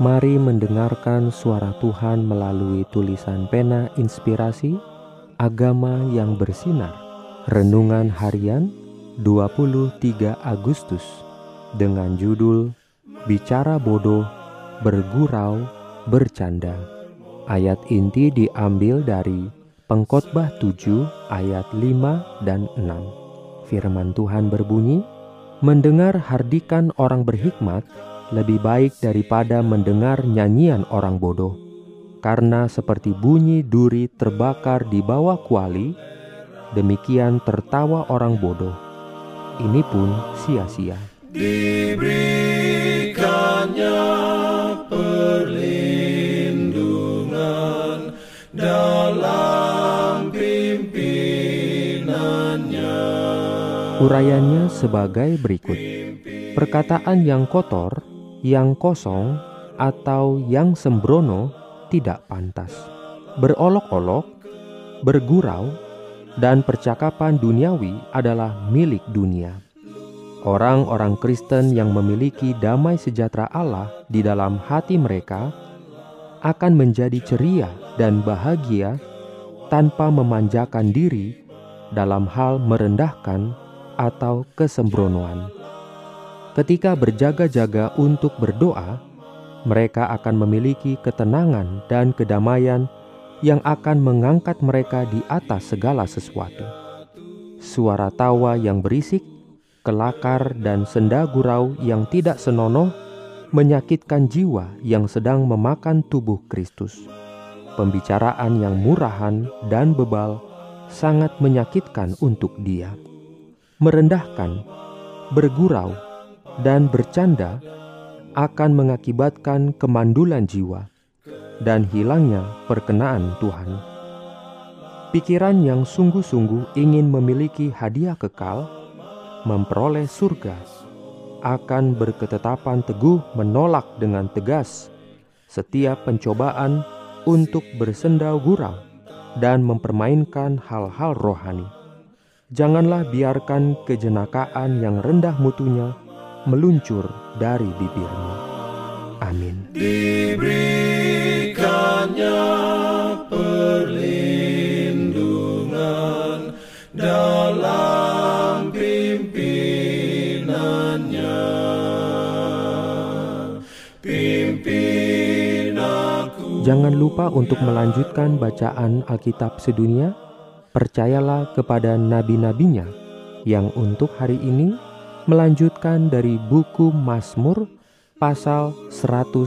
Mari mendengarkan suara Tuhan melalui tulisan pena inspirasi Agama yang bersinar. Renungan harian 23 Agustus Dengan judul Bicara bodoh, bergurau, bercanda. Ayat inti diambil dari Pengkhotbah 7 ayat 5 dan 6 Firman Tuhan berbunyi Mendengar hardikan orang berhikmat lebih baik daripada mendengar nyanyian orang bodoh, karena seperti bunyi duri terbakar di bawah kuali, demikian tertawa orang bodoh. Ini pun sia-sia. Diberikannya perlindungan dalam pimpinannya. Urayanya sebagai berikut. Perkataan yang kotor yang kosong atau yang sembrono tidak pantas. Berolok-olok, bergurau, dan percakapan duniawi adalah milik dunia. Orang-orang Kristen yang memiliki damai sejahtera Allah di dalam hati mereka akan menjadi ceria dan bahagia tanpa memanjakan diri dalam hal merendahkan atau kesembronoan. Ketika berjaga-jaga untuk berdoa, mereka akan memiliki ketenangan dan kedamaian yang akan mengangkat mereka di atas segala sesuatu. Suara tawa yang berisik, kelakar, dan senda gurau yang tidak senonoh menyakitkan jiwa yang sedang memakan tubuh Kristus. Pembicaraan yang murahan dan bebal sangat menyakitkan untuk Dia, merendahkan, bergurau, dan bercanda akan mengakibatkan kemandulan jiwa dan hilangnya perkenaan Tuhan. Pikiran yang sungguh-sungguh ingin memiliki hadiah kekal, memperoleh surga, akan berketetapan teguh menolak dengan tegas setiap pencobaan untuk bersendau gurau dan mempermainkan hal-hal rohani. Janganlah biarkan kejenakaan yang rendah mutunya meluncur dari bibirmu. Amin. Diberikannya perlindungan dalam pimpinannya. Pimpin aku. Jangan lupa untuk melanjutkan bacaan Alkitab sedunia. Percayalah kepada nabi-nabinya yang untuk hari ini melanjutkan dari buku Mazmur pasal 109.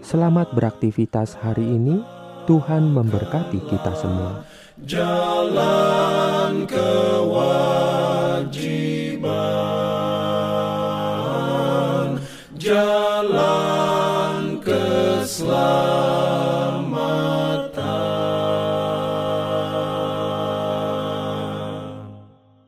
Selamat beraktivitas hari ini. Tuhan memberkati kita semua. Jalan kewajiban